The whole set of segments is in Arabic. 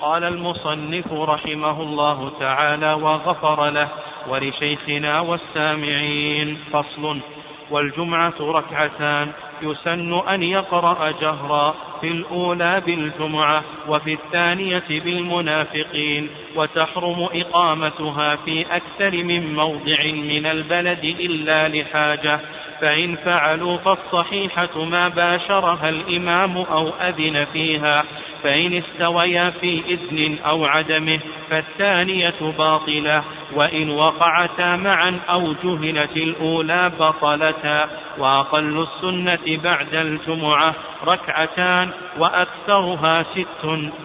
قال المصنف رحمه الله تعالى وغفر له ولشيخنا والسامعين. فصل والجمعة ركعتان. يسن أن يقرأ جهرا. في الأولى بالجمعة وفي الثانية بالمنافقين وتحرم إقامتها في أكثر من موضع من البلد إلا لحاجة. فإن فعلوا فالصحيحة ما باشرها الإمام أو أذن فيها. فإن استويا في إذن أو عدمه فالثانية باطلة. وإن وقعتا معا أو جهلت الأولى بطلتا. وأقل السنة بعد الجمعة ركعتان وأكثرها ست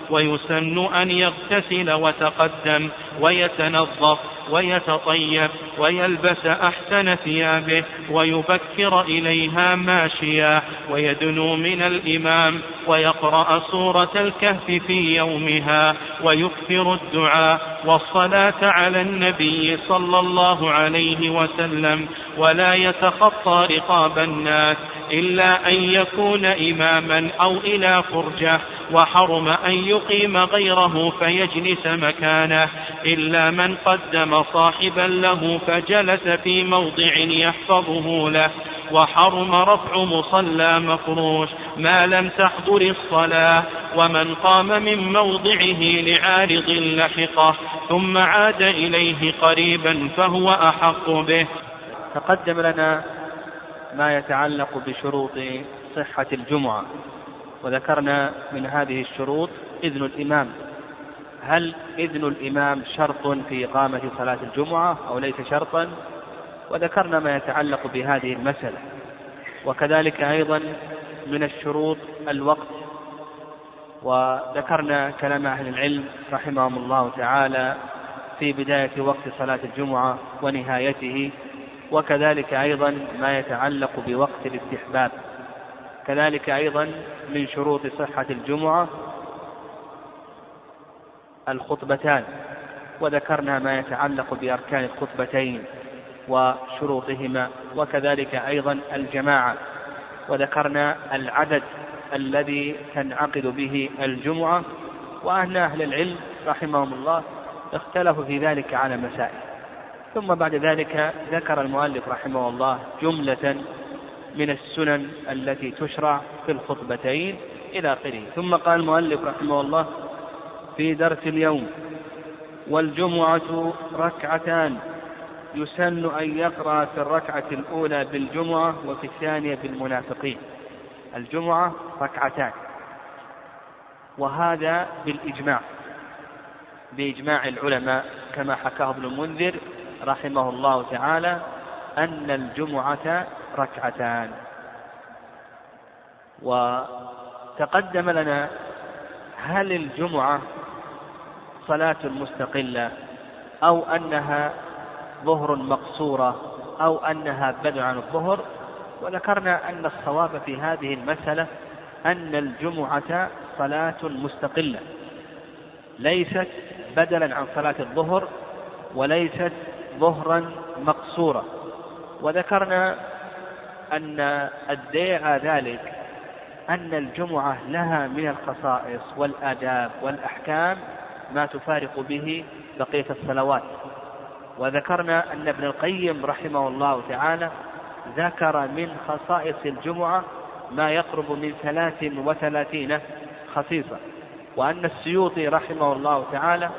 ويسن أن يغتسل وتقدم ويتنظف. ويتطيب ويلبس أحسن ثيابه ويبكر إليها ماشيا ويدنو من الإمام ويقرأ سورة الكهف في يومها ويكثر الدعاء والصلاة على النبي صلى الله عليه وسلم ولا يتخطى رقاب الناس إلا أن يكون إماما أو إلى فرجة وحرم أن يقيم غيره فيجلس مكانه إلا من قدم صاحبا له فجلس في موضع يحفظه له وحرم رفع مصلى مفروش ما لم تحضر الصلاة ومن قام من موضعه لعارض لحقه ثم عاد إليه قريبا فهو أحق به. تقدم لنا ما يتعلق بشروط صحة الجمعة وذكرنا من هذه الشروط إذن الإمام. هل إذن الإمام شرط في إقامة صلاة الجمعة أو ليس شرطا؟ وذكرنا ما يتعلق بهذه المسألة. وكذلك أيضا من الشروط الوقت. وذكرنا كلام أهل العلم رحمهم الله تعالى في بداية وقت صلاة الجمعة ونهايته. وكذلك أيضا ما يتعلق بوقت الاستحباب. كذلك أيضا من شروط صحة الجمعة الخطبتان وذكرنا ما يتعلق بأركان الخطبتين وشروطهما وكذلك أيضا الجماعة. وذكرنا العدد الذي تنعقد به الجمعة وأن أهل العلم رحمهم الله اختلفوا في ذلك على مسائل. ثم بعد ذلك ذكر المؤلف رحمه الله جملة من السنن التي تشرع في الخطبتين إلى آخره. ثم قال المؤلف رحمه الله في درس اليوم والجمعة ركعتان يسن أن يقرأ في الركعة الأولى بالجمعة وفي الثانية بالمنافقين. الجمعة ركعتان. وهذا بالإجماع بإجماع العلماء كما حكاه ابن المنذر رحمه الله تعالى أن الجمعة ركعتان. وتقدم لنا هل الجمعة صلاة مستقلة أو أنها ظهر مقصورة أو أنها بدء عن الظهر. وذكرنا أن الصواب في هذه المسألة أن الجمعة صلاة مستقلة. ليست بدلا عن صلاة الظهر وليست ظهرا مقصورا وذكرنا أن الداعى ذلك أن الجمعة لها من الخصائص والآداب والأحكام ما تفارق به بقية الصلوات. وذكرنا أن ابن القيم رحمه الله تعالى ذكر من خصائص الجمعة ما يقرب من ثلاث وثلاثين خصيصة وأن السيوطي رحمه الله تعالى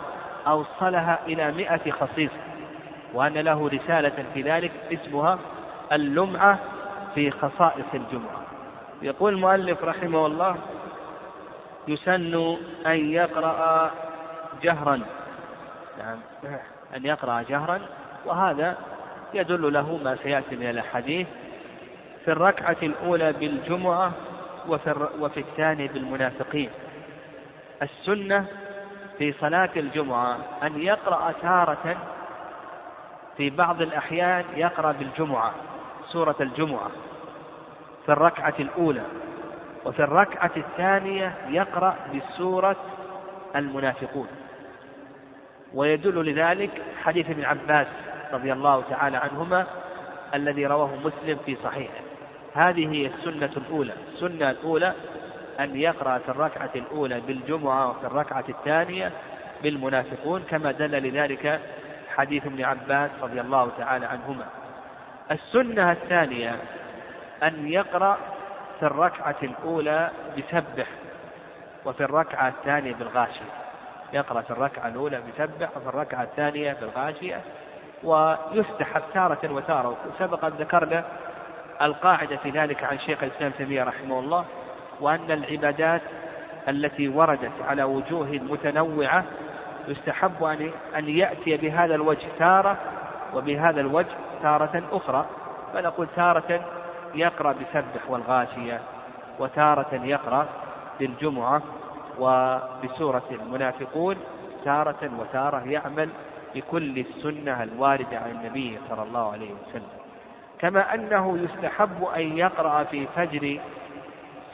أوصلها إلى مئة خصيصة وأن له رسالة في ذلك اسمها اللمعة في خصائص الجمعة. يقول المؤلف رحمه الله يسن أن يقرأ جهرا. نعم. أن يقرأ جهرا وهذا يدل له ما سيأتي من الأحاديث في الركعة الأولى بالجمعة وفي, وفي الثانية بالمنافقين. السنة في صلاة الجمعة أن يقرأ تارة في بعض الأحيان يقرأ بالجمعة سورة الجمعة في الركعة الأولى وفي الركعة الثانية يقرأ بسورة المنافقون. ويدل لذلك حديث ابن عباس رضي الله تعالى عنهما الذي رواه مسلم في صحيحه. هذه هي السنة الأولى. السنة الأولى أن يقرأ في الركعة الأولى بالجمعة وفي الركعة الثانية بالمنافقون كما دل لذلك حديث ابن عباس رضي الله تعالى عنهما. السنة الثانية أن يقرأ في الركعة الأولى بسبح وفي الركعة الثانية بالغاشية. يقرأ في الركعة الأولى بسبح وفي الركعة الثانية بالغاشية ويستحب تارة وتارة. وسبق أن ذكرنا القاعدة في ذلك عن شيخ الإسلام تيمية رحمه الله وأن العبادات التي وردت على وجوه متنوعة يستحب أن أن يأتي بهذا الوجه تارة وبهذا الوجه تارة أخرى. فنقول تارة يقرأ بسبح والغاشية وتارة يقرأ بالجمعة وبسورة المنافقون تارة وتارة يعمل بكل السنة الواردة عن النبي صلى الله عليه وسلم. كما أنه يستحب أن يقرأ في فجر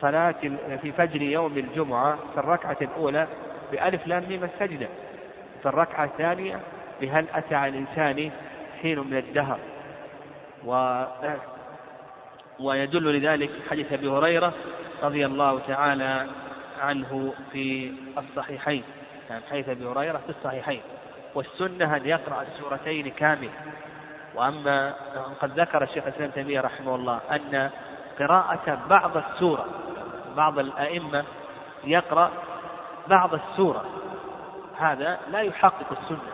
صلاة في فجر يوم الجمعة في الركعة الأولى بألف لام ميم السجدة. في الركعة الثانية بهل أتى على الإنسان حين من الدهر. و ويدل لذلك حديث أبي هريرة رضي الله تعالى عنه في الصحيحين يعني حديث أبي هريرة في الصحيحين. والسنة أن يقرأ السورتين كاملة. وأما قد ذكر الشيخ الإسلام تيمية رحمه الله أن قراءة بعض السورة بعض الأئمة يقرأ بعض السورة. هذا لا يحقق السنة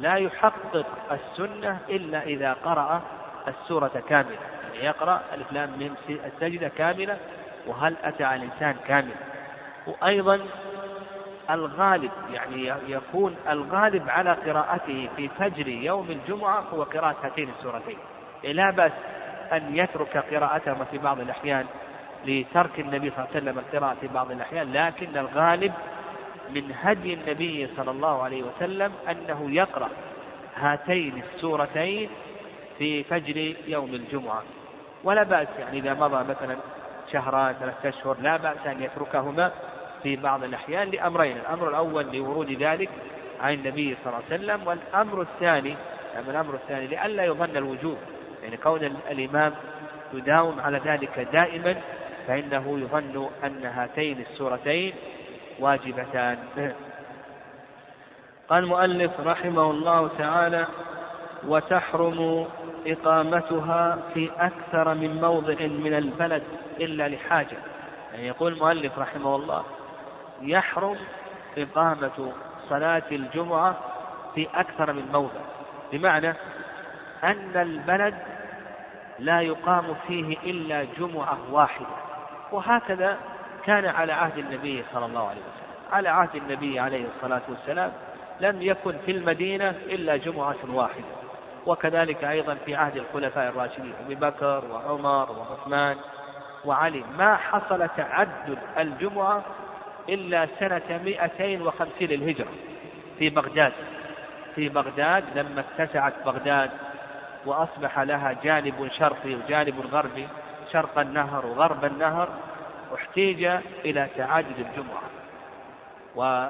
لا يحقق السنة إلا إذا قرأ السورة كاملة. يعني يقرأ الإسلام من السجدة كاملة وهل أتى على الإنسان كامل. وأيضا الغالب يعني يكون الغالب على قراءته في فجر يوم الجمعة هو قراءة هاتين السورتين. لا بأس أن يترك قراءتهما في بعض الأحيان لترك النبي صلى الله عليه وسلم القراءة في بعض الأحيان لكن الغالب من هدي النبي صلى الله عليه وسلم أنه يقرأ هاتين السورتين في فجر يوم الجمعة. ولا بأس يعني إذا مضى مثلا شهران ثلاثة أشهر لا بأس أن يتركهما. في بعض الأحيان لأمرين الأمر الأول لورود ذلك عن النبي صلى الله عليه وسلم والأمر الثاني يعني الأمر الثاني لئلا يظن الوجوب يعني كون الإمام يداوم على ذلك دائما فإنه يظن أن هاتين السورتين واجبتان. قال المؤلف رحمه الله تعالى وتحرم إقامتها في أكثر من موضع من البلد إلا لحاجة. يعني يقول المؤلف رحمه الله يحرم إقامة صلاة الجمعة في أكثر من موضع. بمعنى أن البلد لا يقام فيه إلا جمعة واحدة. وهكذا كان على عهد النبي صلى الله عليه وسلم. على عهد النبي عليه الصلاة والسلام لم يكن في المدينة إلا جمعة واحدة. وكذلك أيضا في عهد الخلفاء الراشدين أبي بكر وعمر وعثمان وعلي. ما حصل تعدد الجمعة إلا سنة 250 للهجرة. في بغداد في بغداد لما اتسعت بغداد وأصبح لها جانب شرقي وجانب غربي شرق النهر وغرب النهر احتيج إلى تعدد الجمعة. و...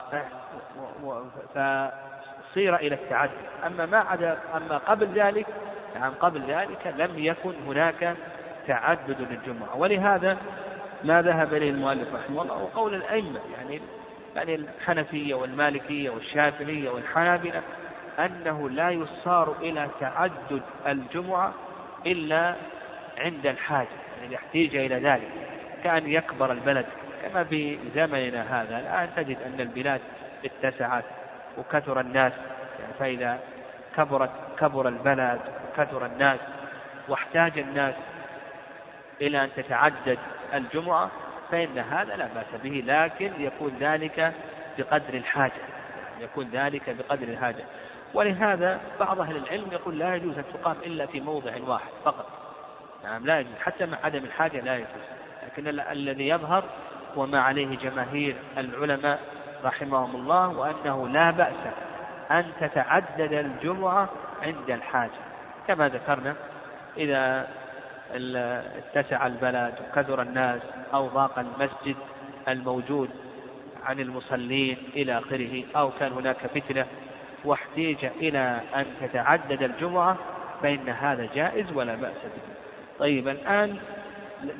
فصير إلى التعدد أما ما عدا أما قبل ذلك نعم قبل ذلك لم يكن هناك تعدد للجمعة. ولهذا ما ذهب إليه المؤلف رحمه الله. وقول الأئمة يعني يعني الحنفية والمالكية والشافعية والحنابلة أنه لا يصار إلى تعدد الجمعة إلا عند الحاجة يعني يحتاج إلى ذلك كأن يكبر البلد. كما في زمننا هذا الآن تجد أن البلاد اتسعت وكثر الناس يعني فإذا كبرت كبر البلد وكثر الناس واحتاج الناس إلى أن تتعدد الجمعة فإن هذا لا بأس به لكن يكون ذلك بقدر الحاجة يكون ذلك بقدر الحاجة. ولهذا بعض أهل العلم يقول لا يجوز أن تقام إلا في موضع واحد فقط. نعم لا يجوز حتى مع عدم الحاجة لا يجوز. لكن الذي يظهر وما عليه جماهير العلماء رحمهم الله وأنه لا بأس أن تتعدد الجمعة عند الحاجة. كما ذكرنا إذا اتسع البلد وكثر الناس أو ضاق المسجد الموجود عن المصلين إلى آخره أو كان هناك فتنة واحتيج إلى أن تتعدد الجمعة فإن هذا جائز ولا بأس به طيب الآن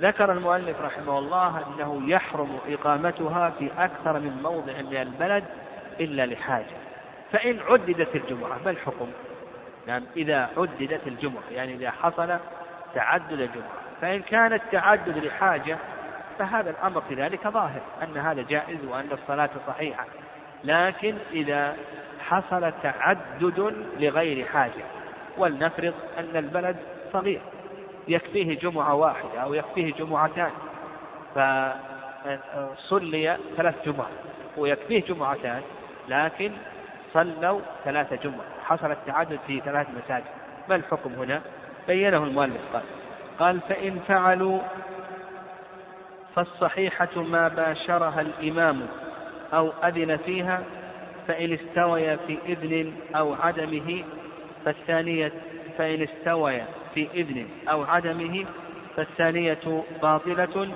ذكر المؤلف رحمه الله أنه يحرم إقامتها في أكثر من موضع من البلد إلا لحاجة فإن عددت الجمعة ما الحكم؟ نعم إذا عددت الجمعة يعني إذا حصل تعدد الجمعة. فإن كان التعدد لحاجة فهذا الأمر في ذلك ظاهر أن هذا جائز وأن الصلاة صحيحة. لكن إذا حصل تعدد لغير حاجة ولنفرض أن البلد صغير يكفيه جمعة واحدة أو يكفيه جمعتان فصلي ثلاث جمع ويكفيه جمعتان لكن صلوا ثلاث جمع حصل التعدد في ثلاث مساجد. ما الحكم هنا؟ بينه المؤلف قال قال فإن فعلوا فالصحيحة ما باشرها الإمام أو أذن فيها فإن استوي في إذن أو عدمه فالثانية فإن استوي في إذن أو عدمه فالثانية باطلة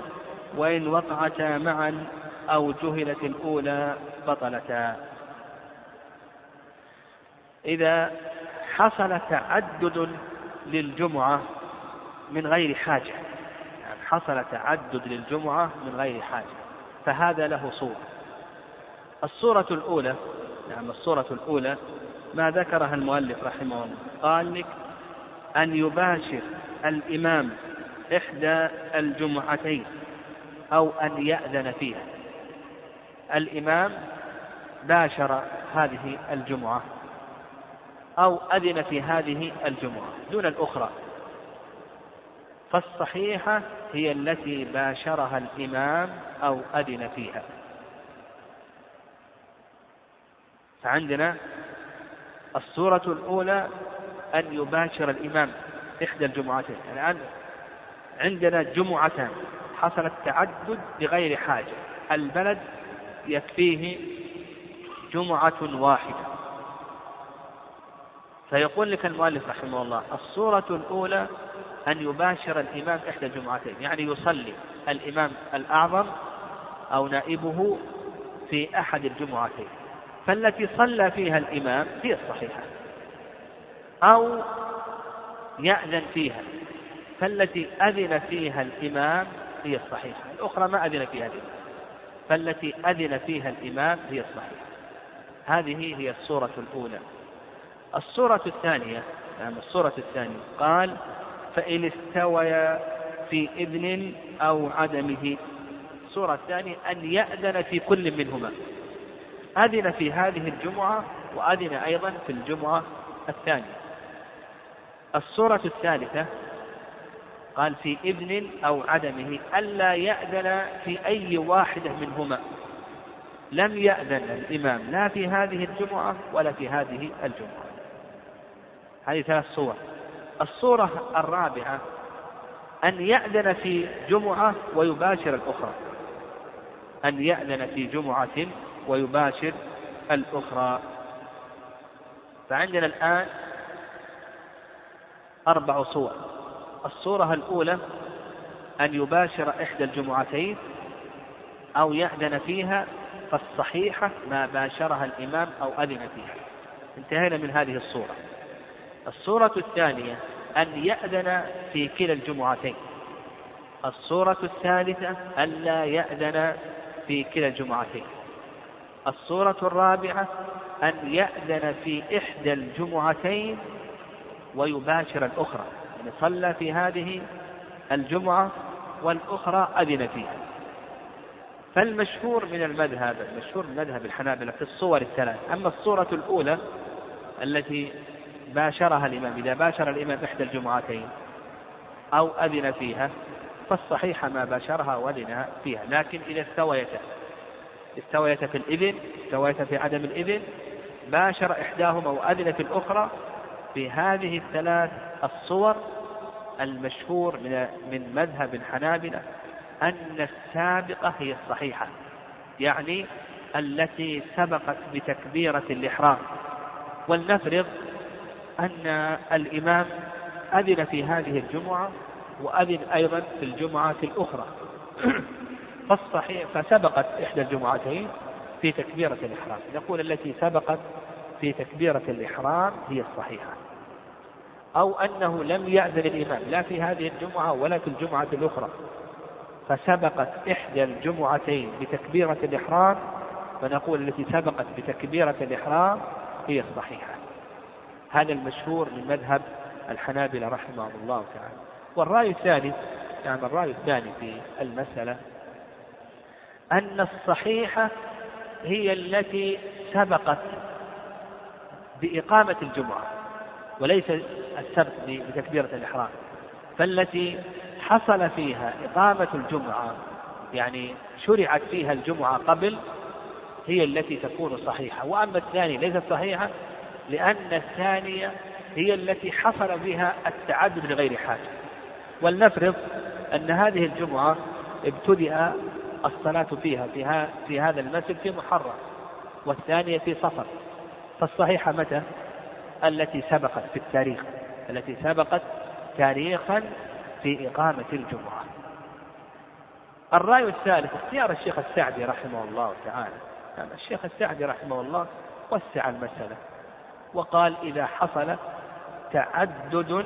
وإن وقعتا معا أو جهلت الأولى بطلتا. إذا حصل تعدد للجمعة من غير حاجة. يعني حصل تعدد للجمعة من غير حاجة. فهذا له صورة. الصورة الأولى نعم الصورة الأولى ما ذكرها المؤلف رحمه الله. قال لك أن يباشر الإمام إحدى الجمعتين أو أن يأذن فيها. الإمام باشر هذه الجمعة. أو أذن في هذه الجمعة دون الأخرى. فالصحيحة هي التي باشرها الإمام أو أذن فيها. فعندنا الصورة الأولى أن يباشر الإمام إحدى الجمعتين. الآن عندنا جمعتان حصل التعدد بغير حاجة. البلد يكفيه جمعة واحدة. فيقول لك المؤلف رحمه الله الصورة الأولى أن يباشر الإمام إحدى الجمعتين يعني يصلي الإمام الأعظم أو نائبه في أحد الجمعتين. فالتي صلى فيها الإمام هي الصحيحة. أو يأذن فيها. فالتي أذن فيها الإمام هي الصحيحة. الأخرى ما أذن فيها الإمام. فالتي أذن فيها الإمام هي الصحيحة. هذه هي الصورة الأولى. الصورة الثانية نعم الصورة الثانية. قال فإن استويا في إذن أو عدمه. الصورة الثانية أن يأذن في كل منهما. أذن في هذه الجمعة وأذن أيضا في الجمعة الثانية. الصورة الثالثة قال في إذن أو عدمه ألا يأذن في أي واحدة منهما. لم يأذن الإمام لا في هذه الجمعة ولا في هذه الجمعة. هذه ثلاث صور. الصورة الرابعة أن يأذن في جمعة ويباشر الأخرى. أن يأذن في جمعة ويباشر الأخرى. فعندنا الآن أربع صور. الصورة الأولى أن يباشر إحدى الجمعتين أو يأذن فيها فالصحيحة ما باشرها الإمام أو أذن فيها. انتهينا من هذه الصورة. الصورة الثانية أن يأذن في كلا الجمعتين. الصورة الثالثة ألا يأذن في كلا الجمعتين. الصورة الرابعة أن يأذن في إحدى الجمعتين ويباشر الأخرى. يعني صلى في هذه الجمعة والأخرى أذن فيها. فالمشهور من المذهب المشهور من مذهب الحنابلة في الصور الثلاث. أما الصورة الأولى التي باشرها الإمام. إذا باشر الإمام إحدى الجمعتين أو أذن فيها فالصحيح ما باشرها وأذن فيها. لكن إذا استويتا استويتا في الإذن استويتا في عدم الإذن باشر إحداهما وأذن في الأخرى في هذه الثلاث الصور المشهور من من مذهب الحنابلة أن السابقة هي الصحيحة يعني التي سبقت بتكبيرة الإحرام. ولنفرض أن الإمام أذن في هذه الجمعة وأذن أيضا في الجمعة الأخرى. فالصحيح فسبقت إحدى الجمعتين في تكبيرة الإحرام. نقول التي سبقت في تكبيرة الإحرام هي الصحيحة. أو أنه لم يأذن الإمام لا في هذه الجمعة ولا في الجمعة الأخرى. فسبقت إحدى الجمعتين بتكبيرة الإحرام فنقول التي سبقت بتكبيرة الإحرام هي الصحيحة. هذا المشهور من مذهب الحنابلة رحمهم الله تعالى. والرأي الثاني يعني الرأي الثاني في المسألة أن الصحيحة هي التي سبقت بإقامة الجمعة وليس السبق بتكبيرة الإحرام. فالتي حصل فيها إقامة الجمعة يعني شرعت فيها الجمعة قبل هي التي تكون صحيحة. وأما الثانية ليست صحيحة لأن الثانية هي التي حصل بها التعدد لغير حاجة. ولنفرض أن هذه الجمعة ابتدأ الصلاة فيها في, في هذا المسجد في محرم والثانية في صفر. فالصحيحة متى؟ التي سبقت في التاريخ التي سبقت تاريخا في إقامة الجمعة. الرأي الثالث اختيار الشيخ السعدي رحمه الله تعالى. يعني الشيخ السعدي رحمه الله وسع المسألة. وقال إذا حصل تعدد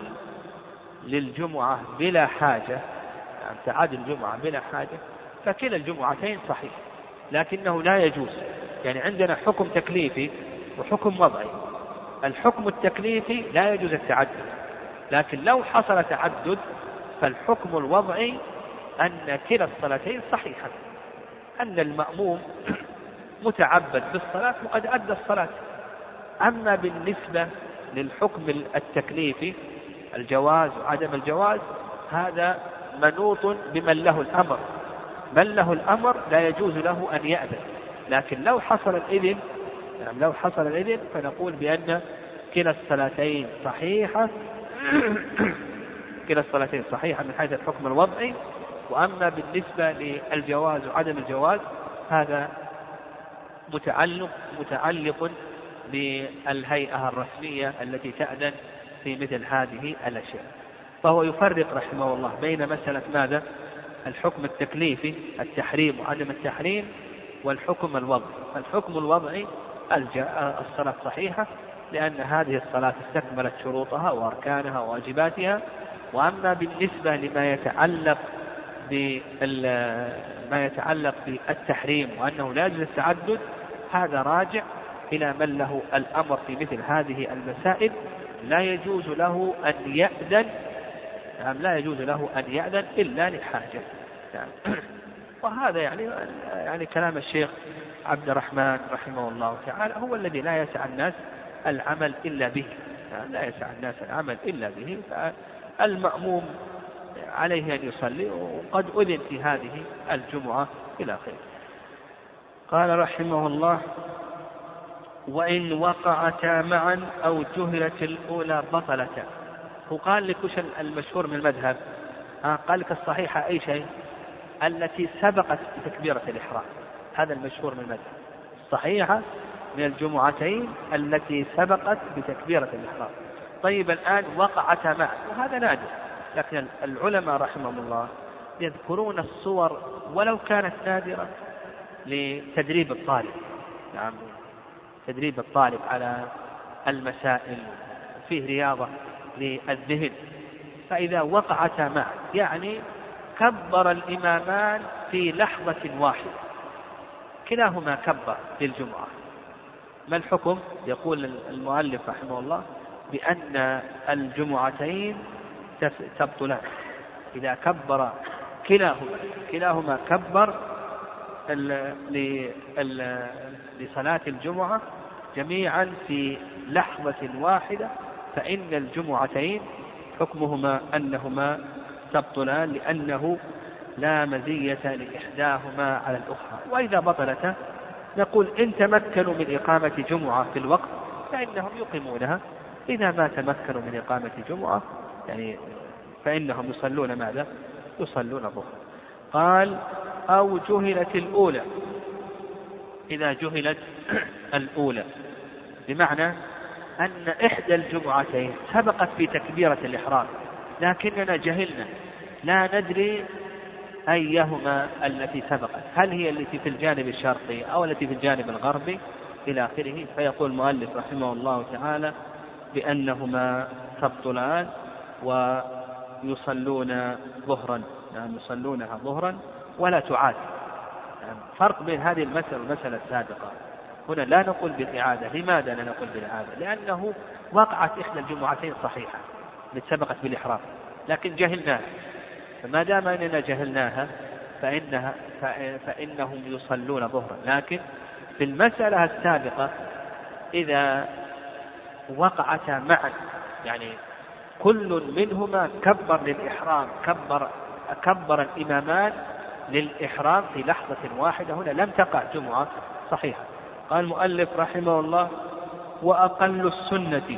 للجمعة بلا حاجة يعني تعدد الجمعة بلا حاجة فكلا الجمعتين صحيح لكنه لا يجوز. يعني عندنا حكم تكليفي وحكم وضعي. الحكم التكليفي لا يجوز التعدد لكن لو حصل تعدد فالحكم الوضعي أن كلا الصلاتين صحيحة أن المأموم متعبد بالصلاة وقد أدى الصلاة. أما بالنسبة للحكم التكليفي الجواز وعدم الجواز هذا منوط بمن له الأمر. من له الأمر لا يجوز له أن يأذن. لكن لو حصل الإذن يعني لو حصل الإذن فنقول بأن كلا الصلاتين صحيحة. كلا الصلاتين صحيحة من حيث الحكم الوضعي. وأما بالنسبة للجواز وعدم الجواز هذا متعلق متعلق بالهيئة الرسمية التي تأذن في مثل هذه الأشياء. فهو يفرق رحمه الله بين مسألة ماذا؟ الحكم التكليفي التحريم وعدم التحريم والحكم الوضعي. الحكم الوضعي الصلاة صحيحة لأن هذه الصلاة استكملت شروطها وأركانها وواجباتها. وأما بالنسبة لما يتعلق ما يتعلق بالتحريم وأنه لا يجوز التعدد هذا راجع إلى من له الأمر في مثل هذه المسائل لا يجوز له أن يأذن نعم لا يجوز له أن يأذن إلا لحاجة. نعم. وهذا يعني يعني كلام الشيخ عبد الرحمن رحمه الله تعالى هو الذي لا يسع الناس العمل إلا به. نعم لا يسع الناس العمل إلا به فالمأموم عليه أن يصلي وقد أذن في هذه الجمعة إلى آخره. قال رحمه الله وإن وقعتا معا أو جهلت الأولى بطلتا. هو قال لك وش المشهور من المذهب ها قال لك الصحيحة أي شيء؟ التي سبقت بتكبيرة الإحرام. هذا المشهور من المذهب. الصحيحة من الجمعتين التي سبقت بتكبيرة الإحرام. طيب الآن وقعتا معا. وهذا نادر. لكن العلماء رحمهم الله يذكرون الصور ولو كانت نادرة لتدريب الطالب. نعم. تدريب الطالب على المسائل فيه رياضة للذهن. فإذا وقعتا معا يعني كبر الإمامان في لحظة واحدة. كلاهما كبر للجمعة. ما الحكم؟ يقول المؤلف رحمه الله بأن الجمعتين تبطلان. إذا كبر كلاهما كلاهما كبر لصلاة الجمعة جميعا في لحظة واحدة فإن الجمعتين حكمهما أنهما تبطلان لأنه لا مزية لإحداهما على الأخرى. وإذا بطلتا نقول إن تمكنوا من إقامة جمعة في الوقت فإنهم يقيمونها. إذا ما تمكنوا من إقامة جمعة يعني فإنهم يصلون ماذا؟ يصلون الظهر. قال أو جهلت الأولى. إذا جهلت الأولى. بمعنى أن إحدى الجمعتين سبقت في تكبيرة الإحرام. لكننا جهلنا. لا ندري أيهما التي سبقت. هل هي التي في الجانب الشرقي أو التي في الجانب الغربي؟ إلى آخره. فيقول المؤلف رحمه الله تعالى بأنهما تبطلان ويصلون ظهرا. يعني يصلونها ظهرا. ولا تعاد. يعني فرق بين هذه المسألة والمسألة السابقة. هنا لا نقول بالإعادة. لماذا لا نقول بالإعادة؟ لأنه وقعت إحدى الجمعتين صحيحة التي سبقت بالإحرام لكن جهلناها. فما دام أننا جهلناها فإنها فإنهم يصلون ظهرا. لكن في المسألة السابقة إذا وقعتا معا يعني كل منهما كبر للإحرام كبر كبر الإمامان للإحرام في لحظة واحدة هنا لم تقع جمعة صحيحة. قال المؤلف رحمه الله وأقل السنة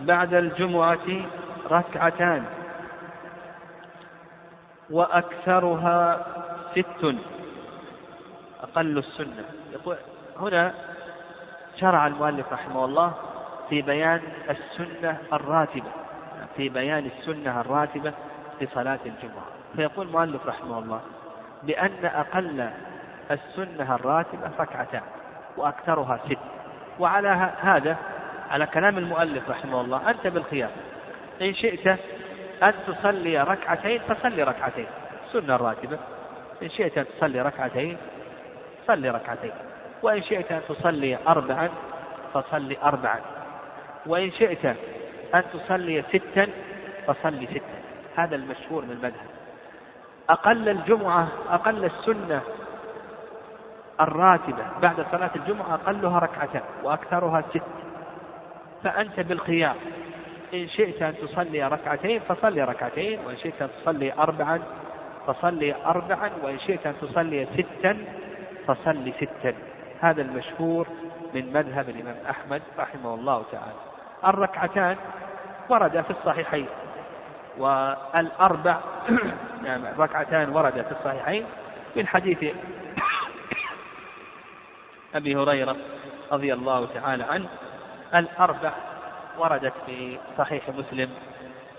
بعد الجمعة ركعتان وأكثرها ست. أقل السنة. يقول هنا شرع المؤلف رحمه الله في بيان السنة الراتبة في بيان السنة الراتبة في صلاة الجمعة. فيقول المؤلف رحمه الله بأن أقل السنة الراتبة ركعتان وأكثرها ست. وعلى هذا على كلام المؤلف رحمه الله أنت بالخيار. إن شئت أن تصلي ركعتين فصلي ركعتين. سنة راتبة إن شئت أن تصلي ركعتين صلي ركعتين. وإن شئت أن تصلي أربعا فصلي أربعا. وإن شئت أن تصلي ستا فصلي ستا. هذا المشهور من المذهب. أقل الجمعة أقل السنة الراتبة بعد صلاة الجمعة أقلها ركعتان وأكثرها ست. فأنت بالخيار إن شئت أن تصلي ركعتين فصلي ركعتين وإن شئت أن تصلي أربعا فصلي أربعا وإن شئت أن تصلي ستا فصلي ستا. هذا المشهور من مذهب الإمام أحمد رحمه الله تعالى. الركعتان ورد في الصحيحين والأربع نعم ركعتان ورد في الصحيحين من حديث أبي هريرة رضي الله تعالى عنه الأربع وردت في صحيح مسلم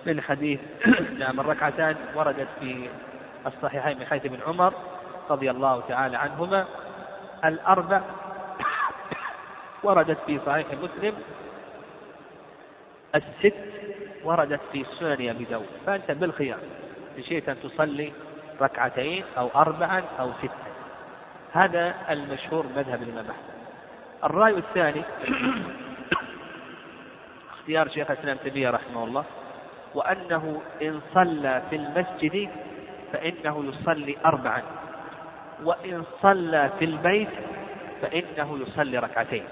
من حديث نعم الركعتان وردت في الصحيحين من حديث ابن عمر رضي الله تعالى عنهما. الأربع وردت في صحيح مسلم الست وردت في سنن أبي داود. فأنت بالخيار. إن شئت أن تصلي ركعتين أو أربعا أو ستا هذا المشهور مذهب الإمام أحمد. الرأي الثاني اختيار شيخ الإسلام تيمية رحمه الله وأنه إن صلى في المسجد فإنه يصلي أربعا وإن صلى في البيت فإنه يصلي ركعتين.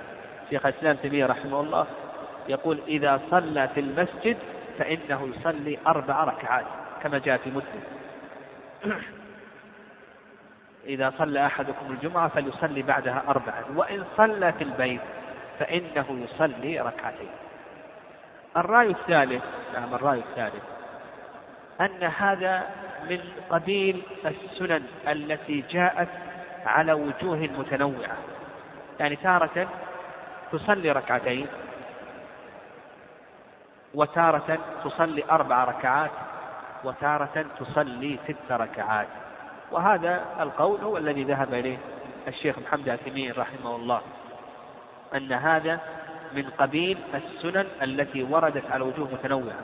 شيخ الإسلام تيمية رحمه الله يقول إذا صلى في المسجد فإنه يصلي أربع ركعات. كما جاء في مسلم. إذا صلى أحدكم الجمعة فليصلي بعدها أربعا وإن صلى في البيت فإنه يصلي ركعتين. الرأي الثالث نعم الرأي الثالث. أن هذا من قبيل السنن التي جاءت على وجوه متنوعة. يعني تارة تصلي ركعتين وتارة تصلي أربع ركعات وتارة تصلي ست ركعات. وهذا القول هو الذي ذهب إليه الشيخ محمد عثيمين رحمه الله أن هذا من قبيل السنن التي وردت على وجوه متنوعة.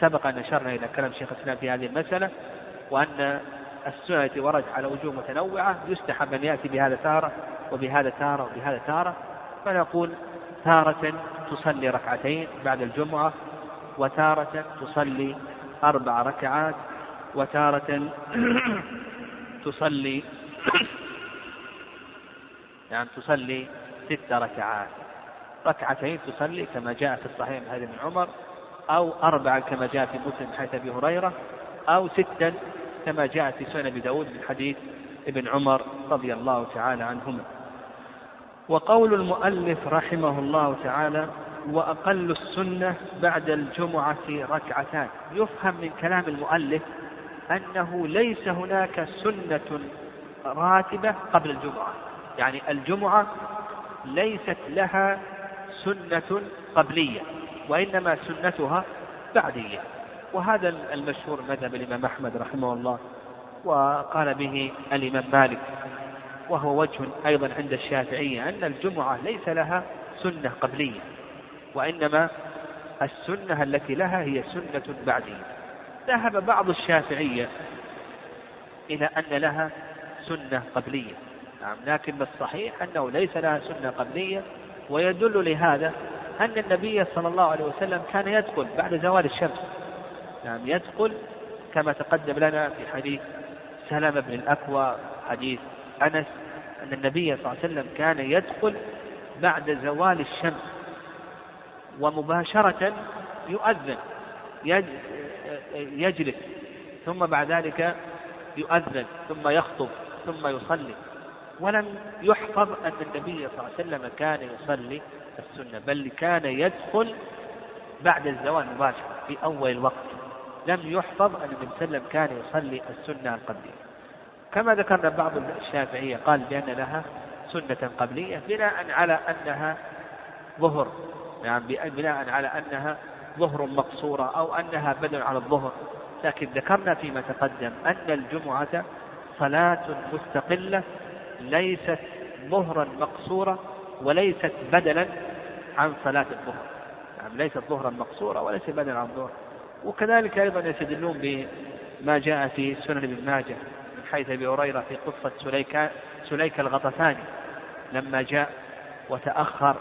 سبق أن أشرنا إلى كلام شيخ الإسلام في هذه المسألة وأن السنن التي وردت على وجوه متنوعة يستحب أن يأتي بهذا تارة وبهذا تارة وبهذا تارة فنقول تارة تصلي ركعتين بعد الجمعة وتارة تصلي أربع ركعات وتارة تصلي يعني تصلي ست ركعات. ركعتين تصلي كما جاء في الصحيح من عمر أو أربعا كما جاء في مسلم حيث أبي هريرة أو ستا كما جاء في سنن أبي داود من حديث ابن عمر رضي الله تعالى عنهما. وقول المؤلف رحمه الله تعالى وأقل السنة بعد الجمعة ركعتان. يفهم من كلام المؤلف أنه ليس هناك سنة راتبة قبل الجمعة. يعني الجمعة ليست لها سنة قبلية وإنما سنتها بعدية. وهذا المشهور مذهب الإمام أحمد رحمه الله وقال به الإمام مالك وهو وجه أيضا عند الشافعية أن الجمعة ليس لها سنة قبلية. وإنما السنة التي لها هي سنة بعدية ذهب بعض الشافعية إلى أن لها سنة قبلية. نعم لكن الصحيح أنه ليس لها سنة قبلية ويدل لهذا أن النبي صلى الله عليه وسلم كان يدخل بعد زوال الشمس. نعم يدخل كما تقدم لنا في حديث سلمة بن الأكوى حديث أنس أن النبي صلى الله عليه وسلم كان يدخل بعد زوال الشمس. ومباشرة يؤذن يجلس ثم بعد ذلك يؤذن ثم يخطب ثم يصلي. ولم يحفظ أن النبي صلى الله عليه وسلم كان يصلي السنة بل كان يدخل بعد الزوال مباشرة في أول الوقت. لم يحفظ أن النبي صلى الله عليه وسلم كان يصلي السنة القبلية. كما ذكرنا بعض الشافعية قال بأن لها سنة قبلية بناء على أنها ظهر. نعم بناء على أنها ظهر مقصورة أو أنها بدل على الظهر. لكن ذكرنا فيما تقدم أن الجمعة صلاة مستقلة ليست ظهرا مقصورة وليست بدلا عن صلاة الظهر. نعم ليست ظهرا مقصورة وليست بدلا عن الظهر. وكذلك أيضا يستدلون بما جاء في سنن ابن ماجه من حيث أبي هريرة في قصة سليك سليك الغطفاني لما جاء وتأخر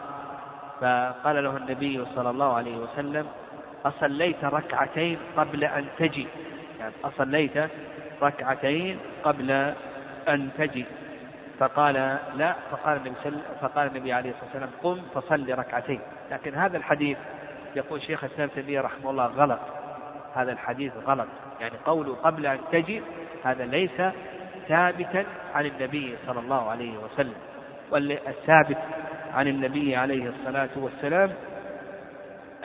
فقال له النبي صلى الله عليه وسلم أصليت ركعتين قبل أن تجي. يعني أصليت ركعتين قبل أن تجي. فقال لا. فقال النبي فقال النبي عليه الصلاة والسلام قم فصل ركعتين. لكن هذا الحديث يقول شيخ الإسلام تيمية رحمه الله غلط. هذا الحديث غلط. يعني قوله قبل أن تجي هذا ليس ثابتا عن النبي صلى الله عليه وسلم. والثابت عن النبي عليه الصلاة والسلام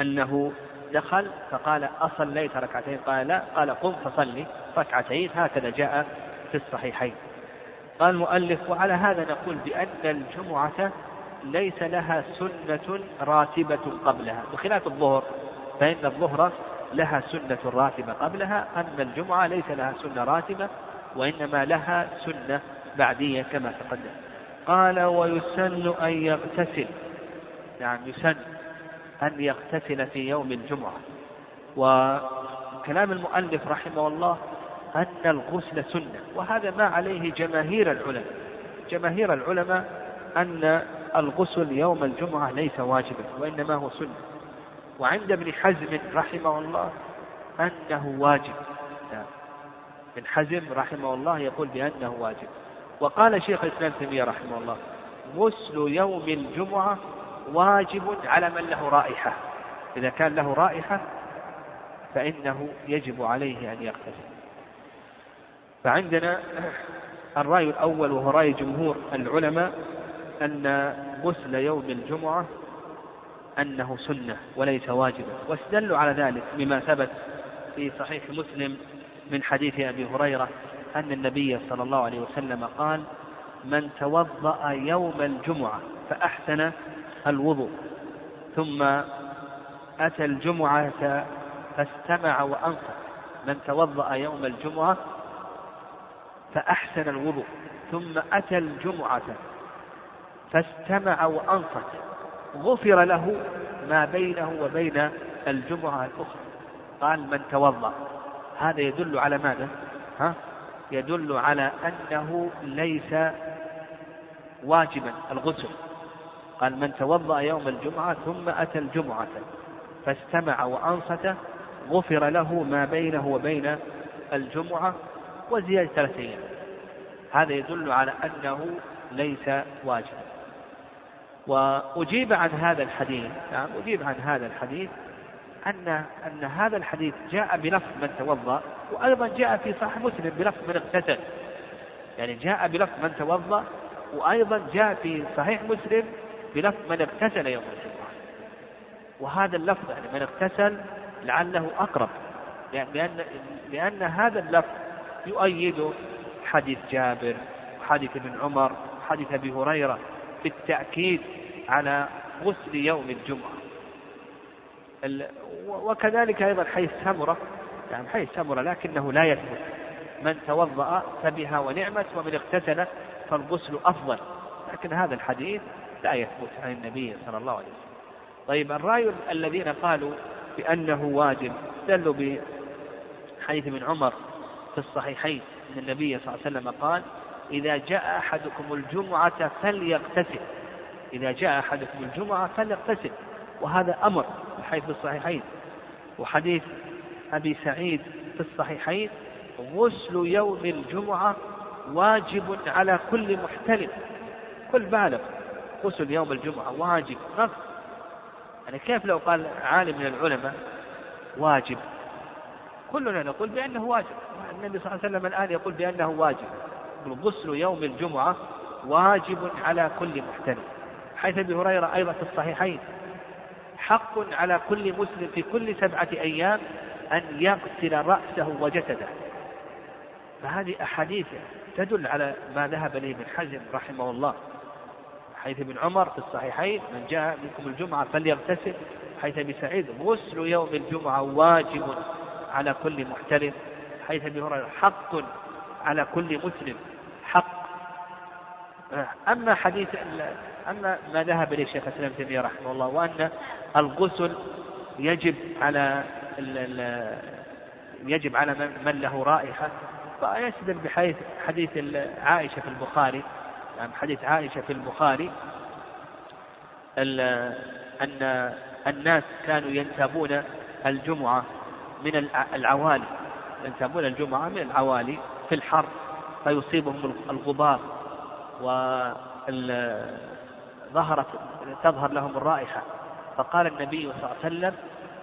أنه دخل فقال أصليت ركعتين قال لا قال قم فصلي ركعتين هكذا جاء في الصحيحين. قال المؤلف وعلى هذا نقول بأن الجمعة ليس لها سنة راتبة قبلها بخلاف الظهر فإن الظهر لها سنة راتبة قبلها أما الجمعة ليس لها سنة راتبة وإنما لها سنة بعدية كما تقدم. قال ويسن أن يغتسل. نعم يسن أن يغتسل في يوم الجمعة. وكلام المؤلف رحمه الله أن الغسل سنة وهذا ما عليه جماهير العلماء. جماهير العلماء أن الغسل يوم الجمعة ليس واجبا وإنما هو سنة. وعند ابن حزم رحمه الله أنه واجب. نعم. ابن حزم رحمه الله يقول بأنه واجب. وقال شيخ الإسلام تيمية رحمه الله غسل يوم الجمعة واجب على من له رائحة. إذا كان له رائحة فإنه يجب عليه أن يغتسل. فعندنا الرأي الأول وهو رأي جمهور العلماء أن غسل يوم الجمعة أنه سنة وليس واجبا. واستدلوا على ذلك بما ثبت في صحيح مسلم من حديث أبي هريرة أن النبي صلى الله عليه وسلم قال من توضأ يوم الجمعة فأحسن الوضوء ثم أتى الجمعة فاستمع وأنصت من توضأ يوم الجمعة فأحسن الوضوء ثم أتى الجمعة فاستمع وأنصت غفر له ما بينه وبين الجمعة الأخرى قال من توضأ هذا يدل على ماذا؟ ها؟ يدل على أنه ليس واجبا الغسل. قال من توضأ يوم الجمعة ثم أتى الجمعة فاستمع وأنصت غفر له ما بينه وبين الجمعة وزيادة ثلاثة أيام. هذا يدل على أنه ليس واجبا. وأجيب عن هذا الحديث نعم أجيب عن هذا الحديث أن أن هذا الحديث جاء بلفظ من توضأ وأيضا جاء في صحيح مسلم بلفظ من اغتسل. يعني جاء بلفظ من توضأ وأيضا جاء في صحيح مسلم بلفظ من اغتسل يوم الجمعة وهذا اللفظ يعني من اغتسل لعله أقرب لأن لأن هذا اللفظ يؤيد حديث جابر وحديث ابن عمر وحديث أبي هريرة في التأكيد على غسل يوم الجمعة. وكذلك أيضا حيث سمرة يعني حيث سمرة لكنه لا يثبت من توضأ فبها ونعمت ومن اغتسل فالغسل أفضل. لكن هذا الحديث لا يثبت عن النبي صلى الله عليه وسلم. طيب الرأي الذين قالوا بأنه واجب استدلوا بحديث ابن عمر في الصحيحين. أن النبي صلى الله عليه وسلم قال إذا جاء أحدكم الجمعة فليغتسل إذا جاء أحدكم الجمعة فليغتسل وهذا أمر حيث في الصحيحين. وحديث أبي سعيد في الصحيحين غسل يوم الجمعة واجب على كل محتلم كل بالغ غسل يوم الجمعة واجب نص يعني كيف لو قال عالم من العلماء واجب؟ كلنا نقول بأنه واجب. النبي صلى الله عليه وسلم الآن يقول بأنه واجب. غسل يوم الجمعة واجب على كل محتلم حيث أبي هريرة أيضا في الصحيحين. حق على كل مسلم في كل سبعة أيام أن يغسل رأسه وجسده. فهذه أحاديث تدل على ما ذهب إليه ابن حزم رحمه الله. حيث ابن عمر في الصحيحين من جاء منكم الجمعة فليغتسل. حيث ابي سعيد غسل يوم الجمعة واجب على كل محترم. حيث ابي هريرة حق على كل مسلم حق أما حديث أما ما ذهب إليه الشيخ الإسلام تيمية رحمه الله وأن الغسل يجب على يجب على من له رائحة فيستدل بحديث حديث عائشة في البخاري يعني حديث عائشة في البخاري أن الناس كانوا ينتابون الجمعة من العوالي ينتابون الجمعة من العوالي في الحر فيصيبهم الغبار. وظهرت تظهر لهم الرائحة. فقال النبي صلى الله عليه وسلم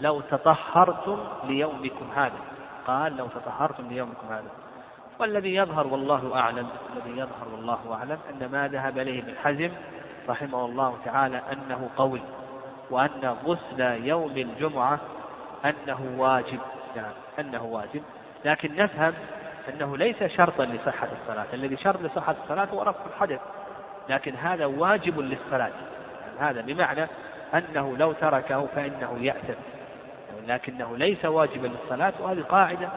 لو تطهرتم ليومكم هذا. قال لو تطهرتم ليومكم هذا. والذي يظهر والله أعلم الذي يظهر والله أعلم أن ما ذهب إليه ابن حزم رحمه الله تعالى أنه قوي وأن غسل يوم الجمعة أنه واجب. يعني أنه واجب. لكن نفهم أنه ليس شرطا لصحة الصلاة. الذي شرط لصحة الصلاة هو رفع الحدث لكن هذا واجب للصلاة. يعني هذا بمعنى أنه لو تركه فإنه يأثم. لكنه ليس واجبا للصلاة. وهذه قاعدة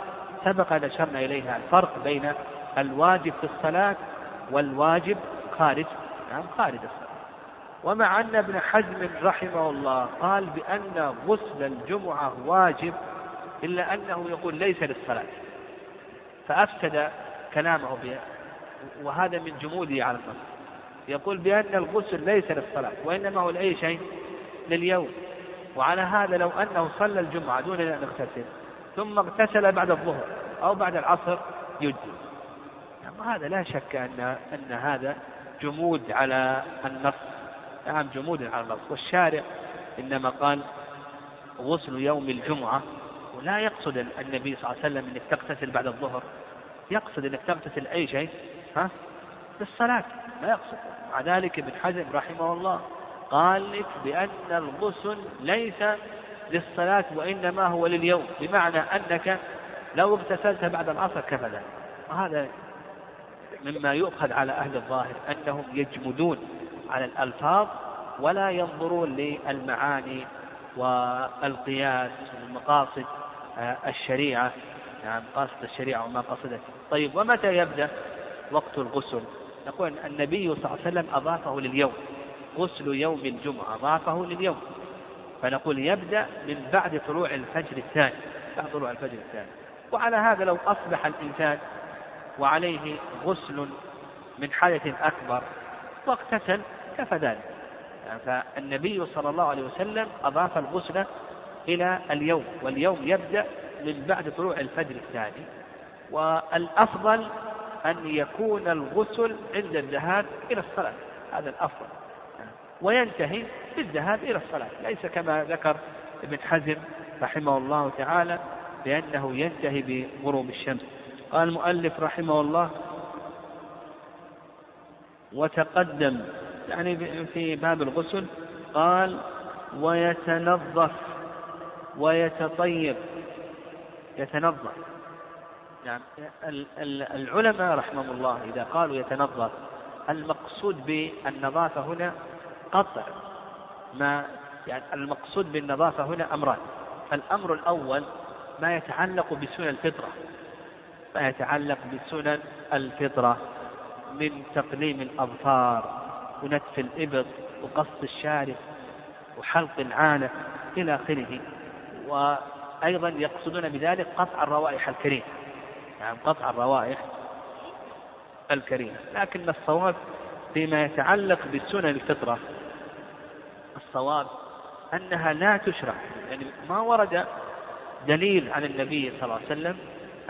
سبق أن أشرنا إليها. الفرق بين الواجب في الصلاة والواجب خارج. نعم خارج الصلاة. ومع أن ابن حزم رحمه الله قال بأن غسل الجمعة واجب إلا أنه يقول ليس للصلاة. فأفسد كلامه بها وهذا من جموده على النص يقول بأن الغسل ليس للصلاة وإنما هو لأي شيء؟ لليوم. وعلى هذا لو أنه صلى الجمعة دون أن يغتسل ثم اغتسل بعد الظهر أو بعد العصر يجزي. يعني هذا لا شك أن أن هذا جمود على النص نعم جمود على النص. والشارع إنما قال غسل يوم الجمعة ولا يقصد النبي صلى الله عليه وسلم إنك تغتسل بعد الظهر. يقصد إنك تغتسل أي شيء ها؟ للصلاة ما يقصد. مع ذلك ابن حزم رحمه الله قال لك بأن الغسل ليس للصلاة وإنما هو لليوم بمعنى أنك لو اغتسلت بعد العصر كفى ذلك وهذا مما يؤخذ على أهل الظاهر أنهم يجمدون على الألفاظ ولا ينظرون للمعاني والقياس والمقاصد. الشريعة نعم قاصد الشريعة وما قصدت. طيب ومتى يبدأ؟ وقت الغسل. نقول النبي صلى الله عليه وسلم أضافه لليوم. غسل يوم الجمعة أضافه لليوم. فنقول يبدأ من بعد طلوع الفجر الثاني بعد طلوع الفجر الثاني. وعلى هذا لو أصبح الإنسان وعليه غسل من حدث أكبر واغتسل كفى ذلك. فالنبي صلى الله عليه وسلم أضاف الغسل إلى اليوم واليوم يبدأ من بعد طلوع الفجر الثاني والأفضل أن يكون الغسل عند الذهاب إلى الصلاة. هذا الأفضل. وينتهي بالذهاب إلى الصلاة. ليس كما ذكر ابن حزم رحمه الله تعالى بأنه ينتهي بغروب الشمس. قال المؤلف رحمه الله وتقدم يعني في باب الغسل قال ويتنظف ويتطيب. يتنظف نعم. العلماء رحمهم الله إذا قالوا يتنظف المقصود بالنظافة هنا قطع. ما يعني المقصود بالنظافة هنا أمران. الأمر الأول ما يتعلق بسنن الفطرة. ما يتعلق بسنن الفطرة من تقليم الأظفار ونتف الإبط وقص الشارب وحلق العانة إلى آخره. وأيضا يقصدون بذلك قطع الروائح الكريهة يعني قطع الروائح الكريمة. لكن الصواب فيما يتعلق بسنن الفطرة الصواب أنها لا تشرع. يعني ما ورد دليل عن النبي صلى الله عليه وسلم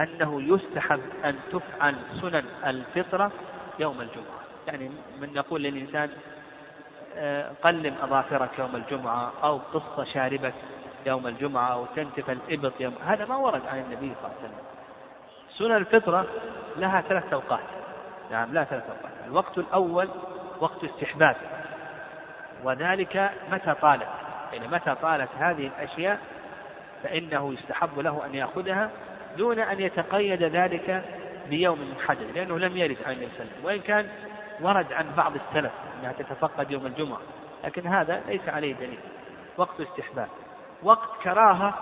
أنه يستحب أن تفعل سنن الفطرة يوم الجمعة. يعني من نقول للإنسان آه، قلم أظافرك يوم الجمعة أو قص شاربك يوم الجمعة أو تنتف الإبط يوم هذا ما ورد عن النبي صلى الله عليه وسلم. سنن الفطرة لها ثلاث أوقات. نعم لا ثلاث أوقات. الوقت الأول وقت استحباب. وذلك متى طالت. يعني متى طالت هذه الأشياء فإنه يستحب له أن يأخذها دون أن يتقيد ذلك بيوم محدد لأنه لم يرد عن النبي صلى الله عليه وسلم. وإن كان ورد عن بعض السلف أنها تتفقد يوم الجمعة لكن هذا ليس عليه دليل. وقت استحباب. وقت كراهة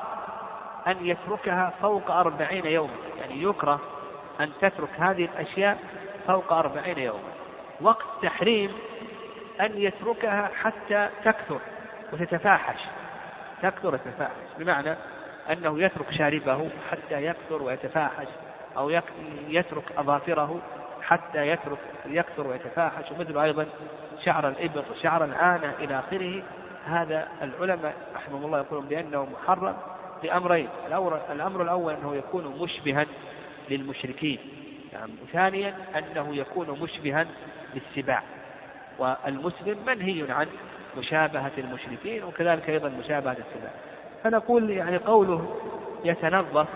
أن يتركها فوق أربعين يوما. يعني يكره أن تترك هذه الأشياء فوق أربعين يوما. وقت تحريم أن يتركها حتى تكثر وتتفاحش. تكثر وتتفاحش. بمعنى أنه يترك شاربه حتى يكثر ويتفاحش أو يترك أظافره حتى يترك يكثر ويتفاحش ومثل أيضا شعر الإبط وشعر العانة إلى آخره هذا العلماء رحمهم الله يقولون بأنه محرم لأمرين. الأمر الأول أنه يكون مشبها للمشركين. يعني ثانيا أنه يكون مشبها للسباع. والمسلم منهي عن مشابهة المشركين وكذلك أيضا مشابهة السباع. فنقول يعني قوله يتنظف.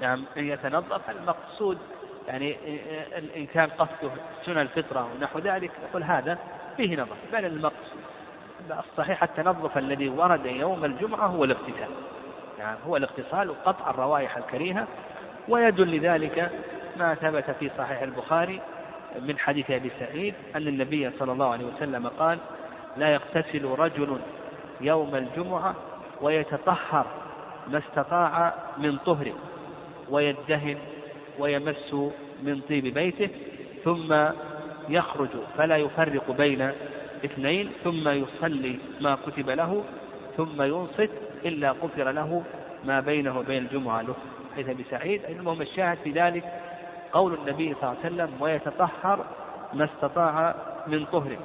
نعم يتنظف المقصود يعني إن كان قصده سنن الفطرة ونحو ذلك. نقول هذا فيه نظر بل المقصود الصحيح التنظف الذي ورد يوم الجمعة هو الاغتسال. يعني هو الاغتسال وقطع الروائح الكريهة ويدل لذلك ما ثبت في صحيح البخاري من حديث أبي سعيد أن النبي صلى الله عليه وسلم قال لا يغتسل رجل يوم الجمعة ويتطهر ما استطاع من طهر ويدهن ويمس من طيب بيته ثم يخرج فلا يفرق بين اثنين ثم يصلي ما كتب له ثم ينصت إلا غفر له ما بينه وبين الجمعة. له حيث أبي سعيد. المهم الشاهد في ذلك قول النبي صلى الله عليه وسلم ويتطهر ما استطاع من طهر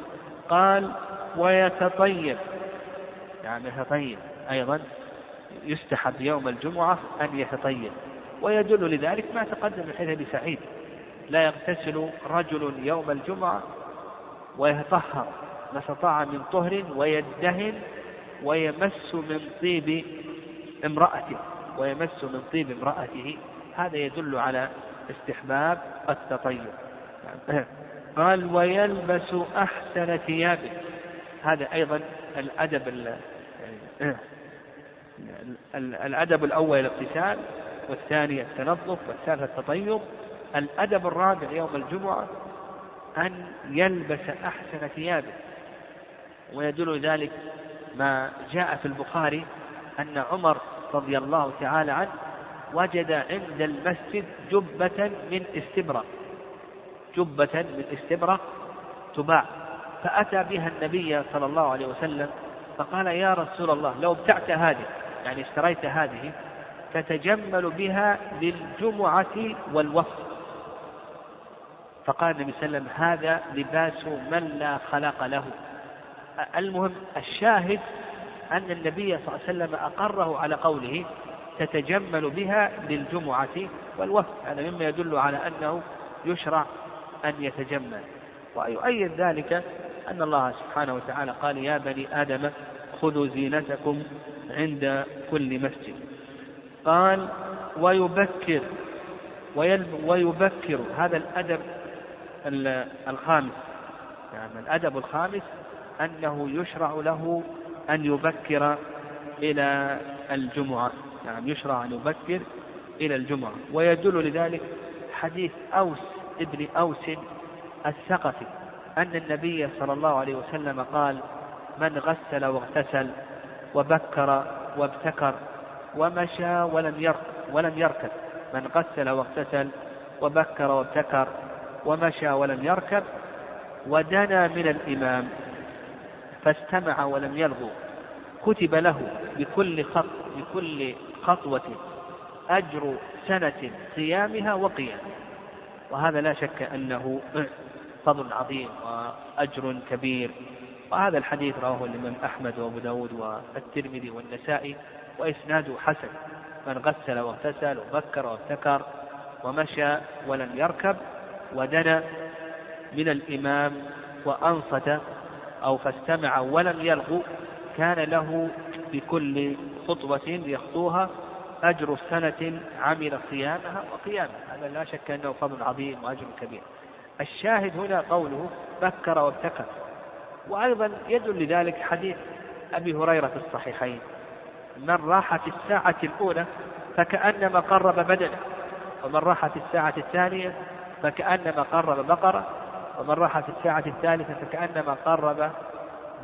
قال ويتطيب. يعني يتطيب. أيضا يستحب يوم الجمعة أن يتطيب. ويدل لذلك ما تقدم من حديث أبي سعيد. لا يغتسل رجل يوم الجمعة ويتطهر. ما استطاع من طهر ويدهن ويمس من طيب امرأته ويمس من طيب امرأته. هذا يدل على استحباب التطيب. قال ويلبس أحسن ثيابه. هذا أيضا الأدب الأدب الأول الاغتسال والثاني التنظف والثالث التطيب. الأدب الرابع يوم الجمعة أن يلبس أحسن ثيابه. ويدل ذلك ما جاء في البخاري أن عمر رضي الله تعالى عنه وجد عند المسجد جبة من استبرق جبة من استبرق تباع. فأتى بها النبي صلى الله عليه وسلم فقال يا رسول الله لو ابتعت هذه يعني اشتريت هذه تتجمل بها للجمعة والوفد فقال النبي صلى الله عليه وسلم هذا لباس من لا خلق له. المهم الشاهد أن النبي صلى الله عليه وسلم أقره على قوله تتجمل بها للجمعة والوفد. هذا مما يدل على أنه يشرع أن يتجمل. ويؤيد ذلك أن الله سبحانه وتعالى قال يا بني آدم خذوا زينتكم عند كل مسجد. قال ويبكر ويبكر. هذا الأدب الخامس. يعني الأدب الخامس أنه يشرع له أن يبكر إلى الجمعة. نعم يشرع أن يبكر إلى الجمعة. ويدل لذلك حديث أوس ابن أوس الثقفي أن النبي صلى الله عليه وسلم قال من غسل واغتسل وبكر وابتكر ومشى ولم يركب ولم يركب. من غسل واغتسل وبكر وابتكر ومشى ولم يركب ودنا من الإمام. فاستمع ولم يلغو. كتب له بكل خط بكل خطوة أجر سنة صيامها وقيامها. وهذا لا شك أنه فضل عظيم وأجر كبير. وهذا الحديث رواه الإمام أحمد وأبو داود والترمذي والنسائي وإسناده حسن. من غسل واغتسل وبكر وابتكر ومشى ولم يركب ودنا من الإمام وأنصت أو فاستمع ولم يلغو كان له بكل خطوة يخطوها أجر سنة عمل صيامها وقيامها. هذا لا شك أنه فضل عظيم وأجر كبير. الشاهد هنا قوله بكر وابتكر. وأيضا يدل لذلك حديث أبي هريرة في الصحيحين. من راح في الساعة الأولى فكأنما قرب بدنه ومن راح في الساعة الثانية فكأنما قرب بقرة ومن راح في الساعة الثالثة فكأنما قرب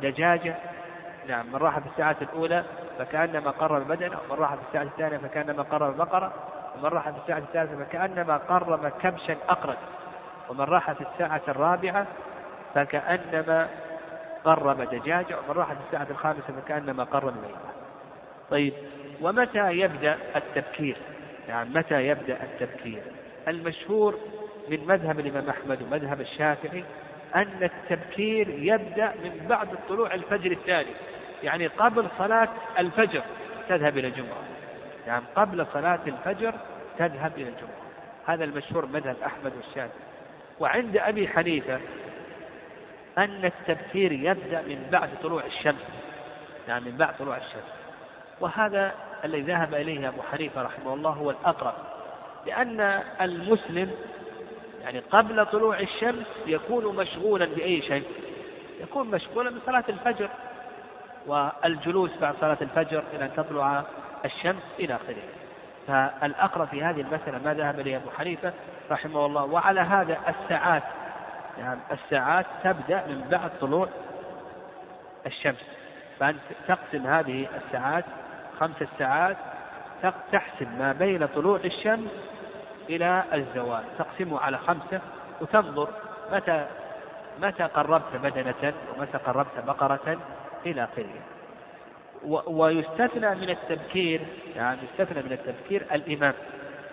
دجاجة نعم من راح في الساعة الأولى فكأنما قرب بدنه ومن راح في الساعة الثانية فكأنما قرب بقرة ومن راح في الساعة الثالثة فكأنما قرب كبشا أقرد ومن راح في الساعة الرابعة فكأنما قرب دجاجة ومن راح في الساعة الخامسة فكأنما قرب ميتة. طيب ومتى يبدأ التبكير؟ يعني متى يبدأ التبكير؟ المشهور من مذهب الإمام أحمد ومذهب الشافعي أن التبكير يبدأ من بعد طلوع الفجر الثاني. يعني قبل صلاة الفجر تذهب إلى الجمعة. يعني قبل صلاة الفجر تذهب إلى الجمعة. هذا المشهور مذهب أحمد والشافعي. وعند أبي حنيفة أن التبكير يبدأ من بعد طلوع الشمس. يعني من بعد طلوع الشمس. وهذا الذي ذهب إليه أبو حنيفة رحمه الله هو الأقرب. لأن المسلم يعني قبل طلوع الشمس يكون مشغولا بأي شيء. يكون مشغولا بصلاة الفجر والجلوس بعد صلاة الفجر إلى أن تطلع الشمس إلى آخره. فالأقرب في هذه المسألة ما ذهب إليه أبو حنيفة رحمه الله وعلى هذا الساعات يعني الساعات تبدأ من بعد طلوع الشمس. فأنت تقسم هذه الساعات خمس ساعات تحسب ما بين طلوع الشمس إلى الزوال. تقسمه على خمسة وتنظر متى متى قربت بدنة ومتى قربت بقرة إلى آخره. ويستثنى من التبكير يعني يستثنى من التبكير الإمام.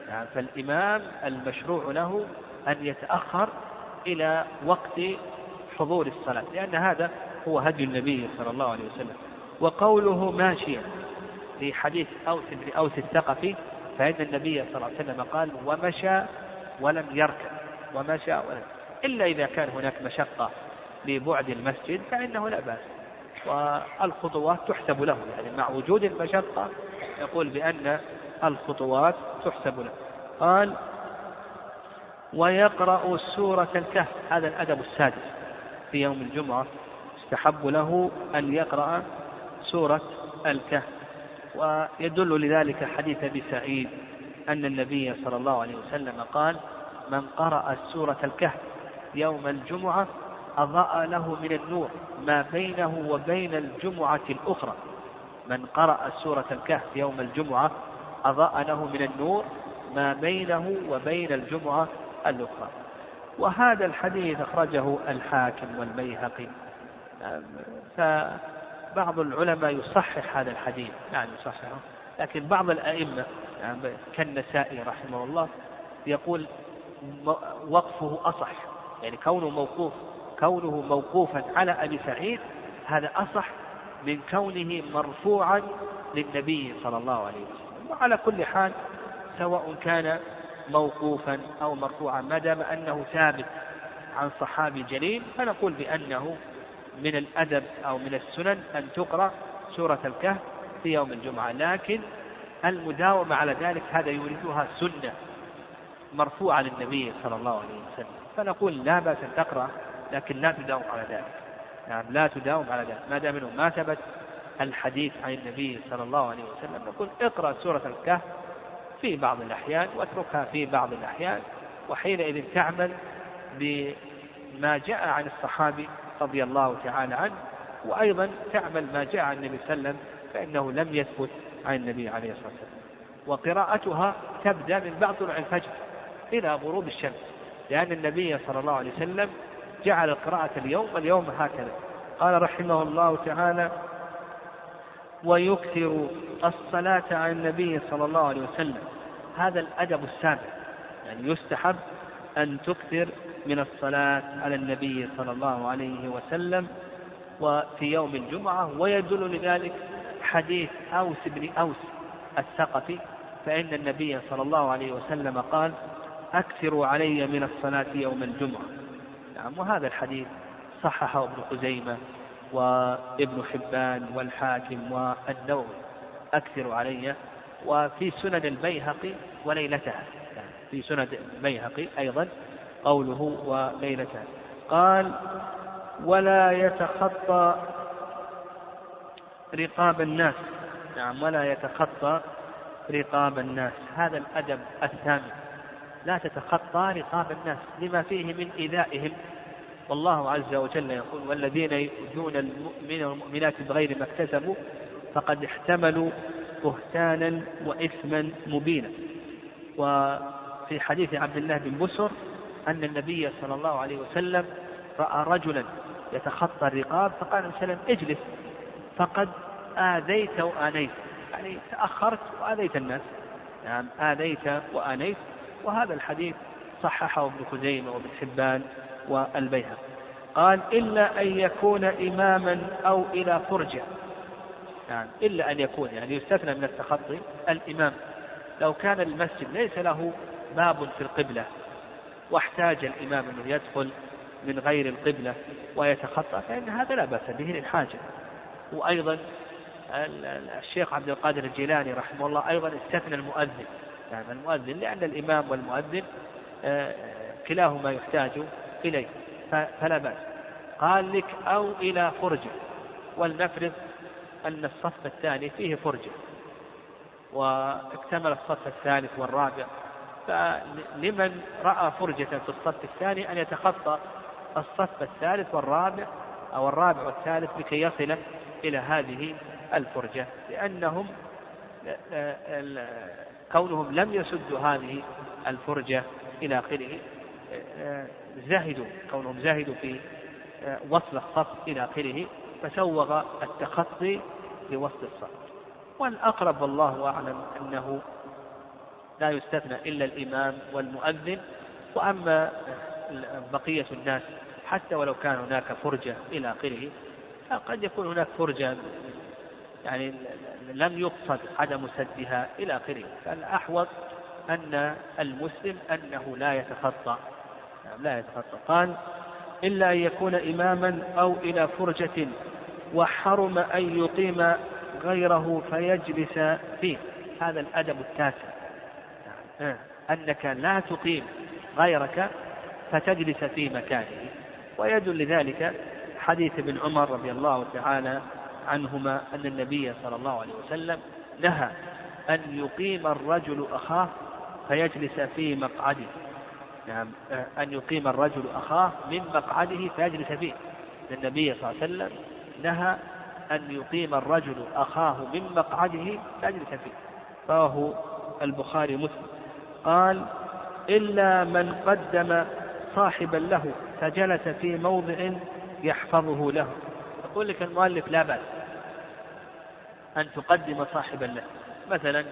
يعني فالإمام المشروع له أن يتأخر إلى وقت حضور الصلاة لأن هذا هو هدي النبي صلى الله عليه وسلم. وقوله ماشيا في حديث أوس بن أوس الثقفي فإن النبي صلى الله عليه وسلم قال ومشى ولم يركب ومشى ولم إلا إذا كان هناك مشقة لبعد المسجد فإنه لا بأس. والخطوات تحسب له يعني مع وجود المشقة يقول بأن الخطوات تحسب له. قال ويقرأ سورة الكهف. هذا الأدب السادس في يوم الجمعة يستحب له أن يقرأ سورة الكهف. ويدل لذلك حديث أبي سعيد أن النبي صلى الله عليه وسلم قال من قرأ سورة الكهف يوم الجمعة أضاء له من النور ما بينه وبين الجمعة الأخرى. من قرأ سورة الكهف يوم الجمعة أضاء له من النور ما بينه وبين الجمعة الأخرى. وهذا الحديث أخرجه الحاكم والبيهقي. بعض العلماء يصحح هذا الحديث يعني يصححه لكن بعض الأئمة يعني كالنسائي رحمه الله يقول وقفه أصح يعني كونه موقوف كونه موقوفا على أبي سعيد هذا أصح من كونه مرفوعا للنبي صلى الله عليه وسلم. وعلى كل حال سواء كان موقوفا أو مرفوعا ما دام أنه ثابت عن صحابي جليل فنقول بأنه من الأدب أو من السنن أن تقرأ سورة الكهف في يوم الجمعة. لكن المداومة على ذلك هذا يريدها سنة مرفوعة للنبي صلى الله عليه وسلم. فنقول لا بأس أن تقرأ لكن لا تداوم على ذلك. يعني لا تداوم على ذلك. ما دام ما ثبت الحديث عن النبي صلى الله عليه وسلم نقول اقرأ سورة الكهف في بعض الأحيان واتركها في بعض الأحيان وحينئذ تعمل بما جاء عن الصحابي رضي الله تعالى عنه وأيضا تعمل ما جاء عن النبي صلى الله عليه وسلم فإنه لم يثبت عن النبي عليه الصلاة والسلام. وقراءتها تبدأ من بعد طلوع الفجر إلى غروب الشمس لأن النبي صلى الله عليه وسلم جعل قراءة اليوم اليوم هكذا. قال رحمه الله تعالى ويكثر الصلاة على النبي صلى الله عليه وسلم. هذا الأدب السابع يعني يستحب أن تكثر من الصلاة على النبي صلى الله عليه وسلم وفي يوم الجمعة ويدل لذلك حديث أوس بن أوس الثقفي فإن النبي صلى الله عليه وسلم قال أكثروا علي من الصلاة يوم الجمعة. نعم وهذا الحديث صححه ابن خزيمة وابن حبان والحاكم والنووي أكثروا علي. وفي سنن البيهقي وليلتها. في سنن البيهقي أيضا قوله وليلتها قال ولا يتخطى رقاب الناس. نعم ولا يتخطى رقاب الناس. هذا الأدب الثامن لا تتخطى رقاب الناس لما فيه من إيذائهم. والله عز وجل يقول والذين يؤذون المؤمنين والمؤمنات بغير ما اكتسبوا فقد احتملوا بهتانا وإثما مبينا. وفي حديث عبد الله بن بسر أن النبي صلى الله عليه وسلم رأى رجلا يتخطى الرقاب فقال وسلم اجلس. فقد آذيت وآنيت. يعني تأخرت وآذيت الناس. نعم يعني آذيت وآنيت. وهذا الحديث صححه ابن خزيمة وابن حبان والبيهقي. قال إلا أن يكون إماما أو إلى فرجة. يعني إلا أن يكون. يعني يستثنى من التخطي الإمام. لو كان المسجد ليس له باب في القبلة واحتاج الإمام أنه يدخل من غير القبلة ويتخطى فإن هذا لا بأس به للحاجة. وأيضا الشيخ عبد القادر الجيلاني رحمه الله أيضا استثنى المؤذن يعني المؤذن لأن الإمام والمؤذن آه، كلاهما يحتاج إليه فلا بأس. قال لك أو إلى فرجة ولنفرض أن الصف الثاني فيه فرجة واكتمل الصف الثالث والرابع. فلمن رأى فرجة في الصف الثاني أن يتخطى الصف الثالث والرابع أو الرابع والثالث لكي يصل إلى هذه الفرجة لأنهم كونهم لم يسدوا هذه الفرجة إلى آخره زهدوا كونهم زهدوا في وصل الصف إلى آخره فسوغ التخطي لوصل الصف. والأقرب والله أعلم أنه لا يستثنى إلا الإمام والمؤذن وأما بقية الناس حتى ولو كان هناك فرجة إلى آخره قد يكون هناك فرجة يعني لم يقصد عدم سدها إلى آخره. فالأحوط أن المسلم أنه لا يتخطى لا يتخطى قال إلا أن يكون إماما أو إلى فرجة وحرم أن يقيم غيره فيجلس فيه. هذا الأدب التاسع. أنك لا تقيم غيرك فتجلس في مكانه. ويدل لذلك حديث ابن عمر رضي الله تعالى عنهما أن النبي صلى الله عليه وسلم نهى أن يقيم الرجل أخاه فيجلس في مقعده. نعم أن يقيم الرجل أخاه من مقعده فيجلس فيه. النبي صلى الله عليه وسلم نهى أن يقيم الرجل أخاه من مقعده فيجلس فيه. رواه البخاري مسلم قال إلا من قدم صاحبا له فجلس في موضع يحفظه له. يقول لك المؤلف لا بأس أن تقدم صاحبا له. مثلا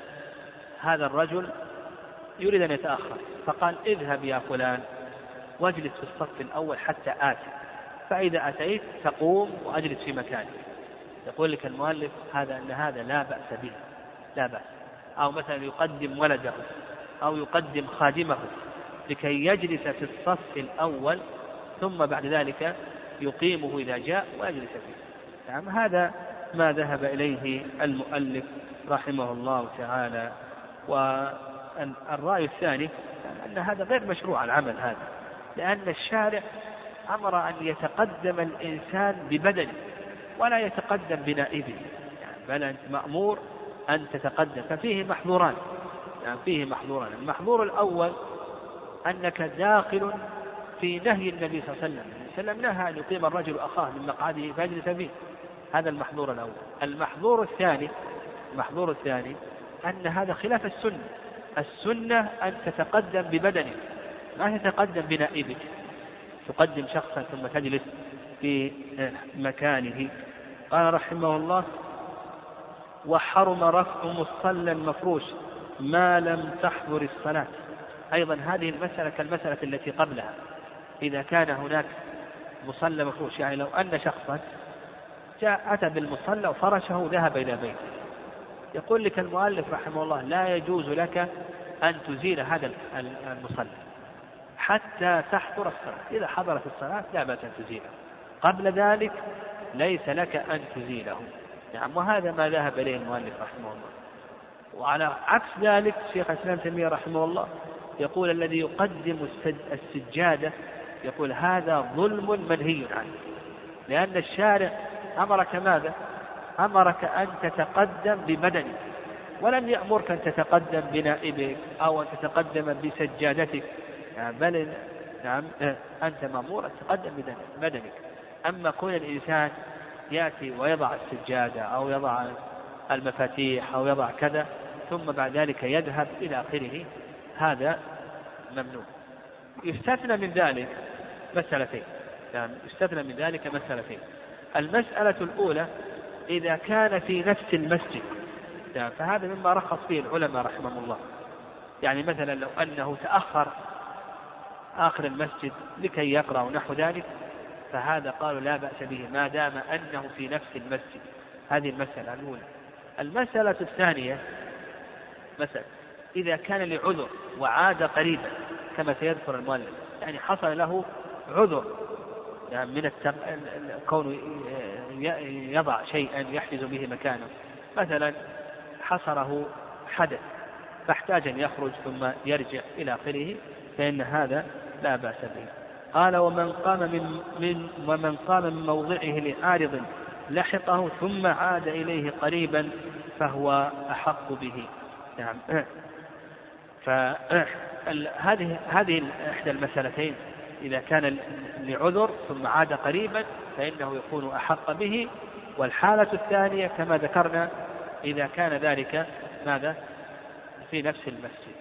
هذا الرجل يريد أن يتأخر فقال اذهب يا فلان واجلس في الصف الأول حتى آتي. فإذا أتيت تقوم وأجلس في مكاني. يقول لك المؤلف هذا أن هذا لا بأس به لا بأس. أو مثلا يقدم ولده. أو يقدم خادمه لكي يجلس في الصف الأول ثم بعد ذلك يقيمه إذا جاء ويجلس فيه. نعم هذا ما ذهب إليه المؤلف رحمه الله تعالى. والرأي الثاني أن هذا غير مشروع العمل هذا. لأن الشارع أمر أن يتقدم الإنسان ببدنه ولا يتقدم بنائبه. يعني بل أنت مأمور أن تتقدم ففيه محظوران. يعني فيه محظوران المحظور الأول أنك داخل في نهي النبي صلى الله عليه وسلم. وسلم نهى أن يقيم الرجل أخاه من مقعده فيجلس فيه. هذا المحظور الأول. المحظور الثاني المحظور الثاني أن هذا خلاف السنة. السنة أن تتقدم ببدنك. ما تتقدم بنائبك؟ تقدم شخصا ثم تجلس في مكانه. قال رحمه الله وحرم رفع مصلى مفروش. ما لم تحضر الصلاة. أيضا هذه المسألة كالمسألة التي قبلها. إذا كان هناك مصلى مفروش يعني لو أن شخصا جاء أتى بالمصلى وفرشه وذهب إلى بيته. يقول لك المؤلف رحمه الله لا يجوز لك أن تزيل هذا المصلى حتى تحضر الصلاة. إذا حضرت الصلاة لا بأس أن تزيله. قبل ذلك ليس لك أن تزيله. نعم وهذا ما ذهب إليه المؤلف رحمه الله. وعلى عكس ذلك شيخ الإسلام تيمية رحمه الله يقول الذي يقدم السجادة يقول هذا ظلم منهي عنه. لأن الشارع أمرك ماذا؟ أمرك أن تتقدم ببدنك ولم يأمرك أن تتقدم بنائبك أو أن تتقدم بسجادتك. يعني بل نعم أنت مأمور أن تتقدم ببدنك أما كون الإنسان يأتي ويضع السجادة أو يضع المفاتيح أو يضع كذا ثم بعد ذلك يذهب إلى آخره. هذا ممنوع. يستثنى من ذلك مسألتين. يعني يستثنى من ذلك مسألتين. المسألة الأولى إذا كان في نفس المسجد يعني فهذا مما رخص فيه العلماء رحمهم الله. يعني مثلا لو أنه تأخر آخر المسجد لكي يقرأ نحو ذلك فهذا قالوا لا بأس به ما دام أنه في نفس المسجد. هذه المسألة الأولى. المسألة الثانية مثلا إذا كان لعذر وعاد قريبا كما سيذكر المؤلف يعني حصل له عذر يعني من التق... كونه يضع شيئا يحجز به مكانه. مثلا حصره حدث فاحتاج أن يخرج ثم يرجع إلى آخره فإن هذا لا بأس به. قال ومن قام من, من ومن قام من موضعه لعارض لحقه ثم عاد إليه قريبا فهو أحق به. نعم. فهذه هذه إحدى المسألتين. إذا كان لعذر ثم عاد قريبا فإنه يكون أحق به. والحالة الثانية كما ذكرنا إذا كان ذلك ماذا؟ في نفس المسجد.